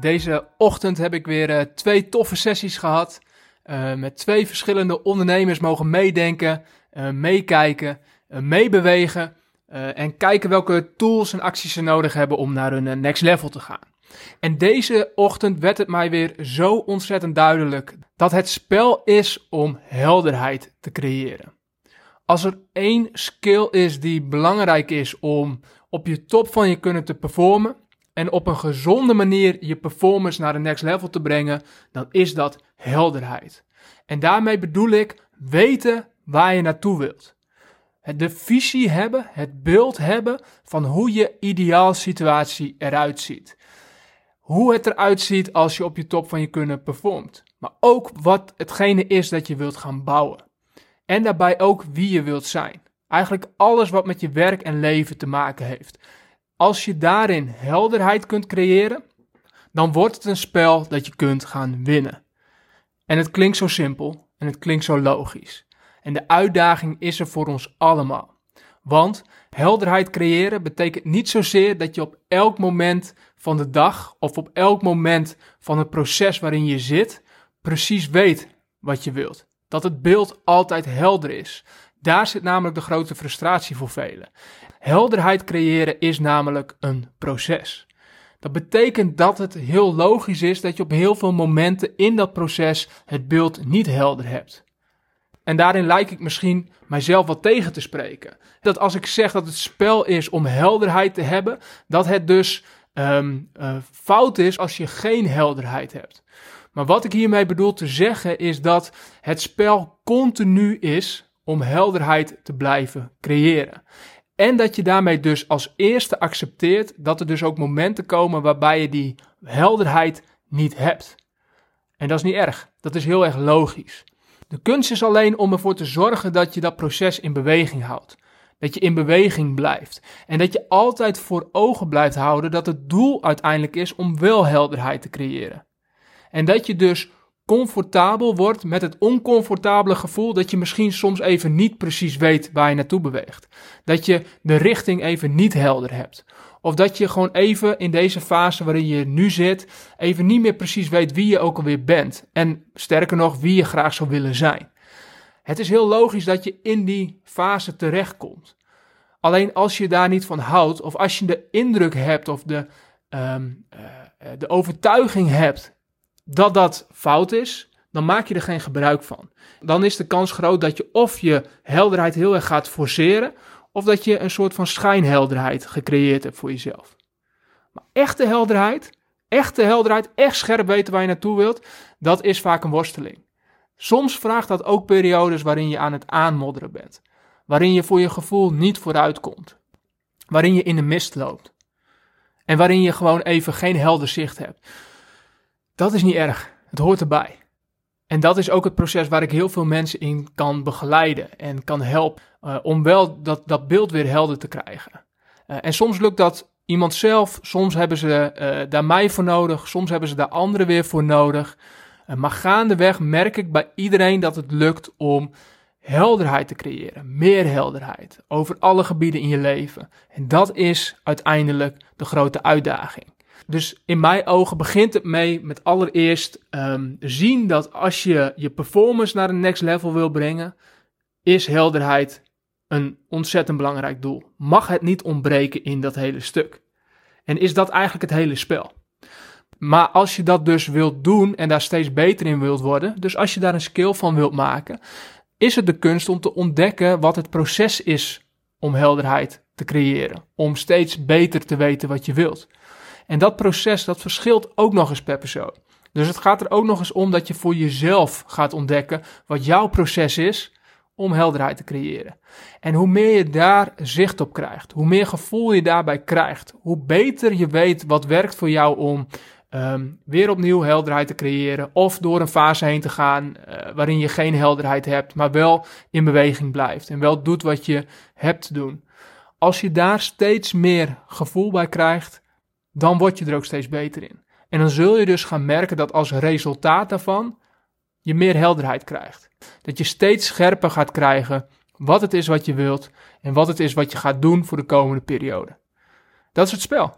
deze ochtend heb ik weer uh, twee toffe sessies gehad. Uh, met twee verschillende ondernemers mogen meedenken, uh, meekijken, meebewegen. en kijken welke tools en acties ze nodig hebben om naar hun next level te gaan. En deze ochtend werd het mij weer zo ontzettend duidelijk dat het spel is om helderheid te creëren. Als er één skill is die belangrijk is om op je top van je kunnen te performen, en op een gezonde manier je performance naar de next level te brengen, dan is dat helderheid. En daarmee bedoel ik weten waar je naartoe wilt. De visie hebben, het beeld hebben van hoe je ideaal situatie eruit ziet. Hoe het eruit ziet als je op je top van je kunnen performt. Maar ook wat hetgene is dat je wilt gaan bouwen. En daarbij ook wie je wilt zijn. Eigenlijk alles wat met je werk en leven te maken heeft. Als je daarin helderheid kunt creëren, dan wordt het een spel dat je kunt gaan winnen. En het klinkt zo simpel en het klinkt zo logisch. En de uitdaging is er voor ons allemaal. Want helderheid creëren betekent niet zozeer dat je op elk moment van de dag of op elk moment van het proces waarin je zit precies weet wat je wilt. Dat het beeld altijd helder is. Daar zit namelijk de grote frustratie voor velen. Helderheid creëren is namelijk een proces. Dat betekent dat het heel logisch is dat je op heel veel momenten in dat proces het beeld niet helder hebt. En daarin lijk ik misschien mijzelf wat tegen te spreken. Dat als ik zeg dat het spel is om helderheid te hebben, dat het dus um, uh, fout is als je geen helderheid hebt. Maar wat ik hiermee bedoel te zeggen is dat het spel continu is om helderheid te blijven creëren. En dat je daarmee dus als eerste accepteert dat er dus ook momenten komen waarbij je die helderheid niet hebt. En dat is niet erg, dat is heel erg logisch. De kunst is alleen om ervoor te zorgen dat je dat proces in beweging houdt. Dat je in beweging blijft. En dat je altijd voor ogen blijft houden dat het doel uiteindelijk is om wel helderheid te creëren. En dat je dus comfortabel wordt met het oncomfortabele gevoel dat je misschien soms even niet precies weet waar je naartoe beweegt. Dat je de richting even niet helder hebt. Of dat je gewoon even in deze fase waarin je nu zit, even niet meer precies weet wie je ook alweer bent. En sterker nog, wie je graag zou willen zijn. Het is heel logisch dat je in die fase terechtkomt. Alleen als je daar niet van houdt, of als je de indruk hebt of de, um, uh, de overtuiging hebt dat dat fout is, dan maak je er geen gebruik van. Dan is de kans groot dat je of je helderheid heel erg gaat forceren, of dat je een soort van schijnhelderheid gecreëerd hebt voor jezelf. Maar echte helderheid, echte helderheid, echt scherp weten waar je naartoe wilt, dat is vaak een worsteling. Soms vraagt dat ook periodes waarin je aan het aanmodderen bent, waarin je voor je gevoel niet vooruit komt, waarin je in de mist loopt en waarin je gewoon even geen helder zicht hebt. Dat is niet erg. Het hoort erbij. En dat is ook het proces waar ik heel veel mensen in kan begeleiden en kan helpen uh, om wel dat, dat beeld weer helder te krijgen. Uh, en soms lukt dat iemand zelf, soms hebben ze uh, daar mij voor nodig, soms hebben ze daar anderen weer voor nodig. maar gaandeweg merk ik bij iedereen dat het lukt om helderheid te creëren, meer helderheid over alle gebieden in je leven. En dat is uiteindelijk de grote uitdaging. Dus in mijn ogen begint het mee met allereerst um, zien dat als je je performance naar een next level wil brengen, is helderheid een ontzettend belangrijk doel. Mag het niet ontbreken in dat hele stuk. En is dat eigenlijk het hele spel. Maar als je dat dus wilt doen en daar steeds beter in wilt worden, dus als je daar een skill van wilt maken, is het de kunst om te ontdekken wat het proces is om helderheid te creëren. Om steeds beter te weten wat je wilt. En dat proces, dat verschilt ook nog eens per persoon. Dus het gaat er ook nog eens om dat je voor jezelf gaat ontdekken wat jouw proces is om helderheid te creëren. En hoe meer je daar zicht op krijgt, hoe meer gevoel je daarbij krijgt, hoe beter je weet wat werkt voor jou om ehm, weer opnieuw helderheid te creëren of door een fase heen te gaan eh, waarin je geen helderheid hebt, maar wel in beweging blijft en wel doet wat je hebt te doen. Als je daar steeds meer gevoel bij krijgt, dan word je er ook steeds beter in. En dan zul je dus gaan merken dat als resultaat daarvan je meer helderheid krijgt. Dat je steeds scherper gaat krijgen wat het is wat je wilt en wat het is wat je gaat doen voor de komende periode. Dat is het spel.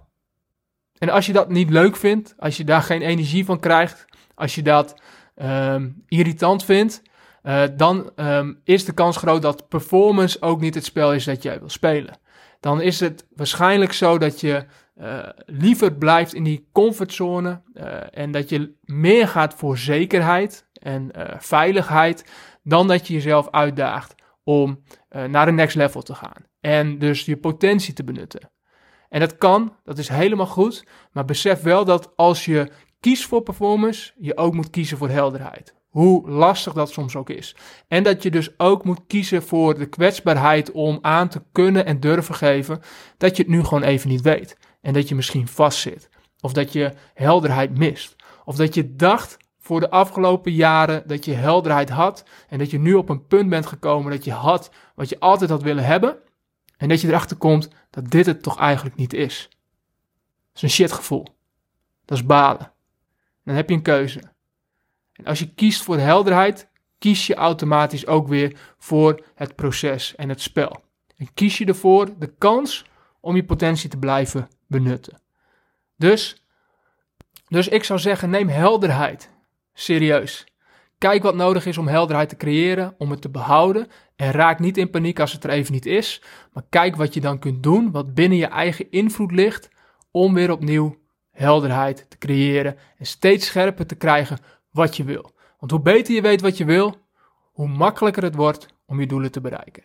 En als je dat niet leuk vindt, als je daar geen energie van krijgt, als je dat um, irritant vindt, uh, dan um, is de kans groot dat performance ook niet het spel is dat jij wil spelen. Dan is het waarschijnlijk zo dat je uh, liever blijft in die comfortzone uh, en dat je meer gaat voor zekerheid en veiligheid dan dat je jezelf uitdaagt om naar de next level te gaan en dus je potentie te benutten. En dat kan, dat is helemaal goed, maar besef wel dat als je kiest voor performance, je ook moet kiezen voor helderheid. Hoe lastig dat soms ook is. En dat je dus ook moet kiezen voor de kwetsbaarheid om aan te kunnen en durven geven dat je het nu gewoon even niet weet. En dat je misschien vastzit. Of dat je helderheid mist. Of dat je dacht voor de afgelopen jaren dat je helderheid had. En dat je nu op een punt bent gekomen dat je had wat je altijd had willen hebben. En dat je erachter komt dat dit het toch eigenlijk niet is. Dat is een shitgevoel. Dat is balen. Dan heb je een keuze. En als je kiest voor helderheid, kies je automatisch ook weer voor het proces en het spel. En kies je ervoor de kans om je potentie te blijven benutten. Dus, dus ik zou zeggen, neem helderheid serieus. Kijk wat nodig is om helderheid te creëren, om het te behouden. En raak niet in paniek als het er even niet is. Maar kijk wat je dan kunt doen, wat binnen je eigen invloed ligt, om weer opnieuw helderheid te creëren en steeds scherper te krijgen wat je wil. Want hoe beter je weet wat je wil, hoe makkelijker het wordt om je doelen te bereiken.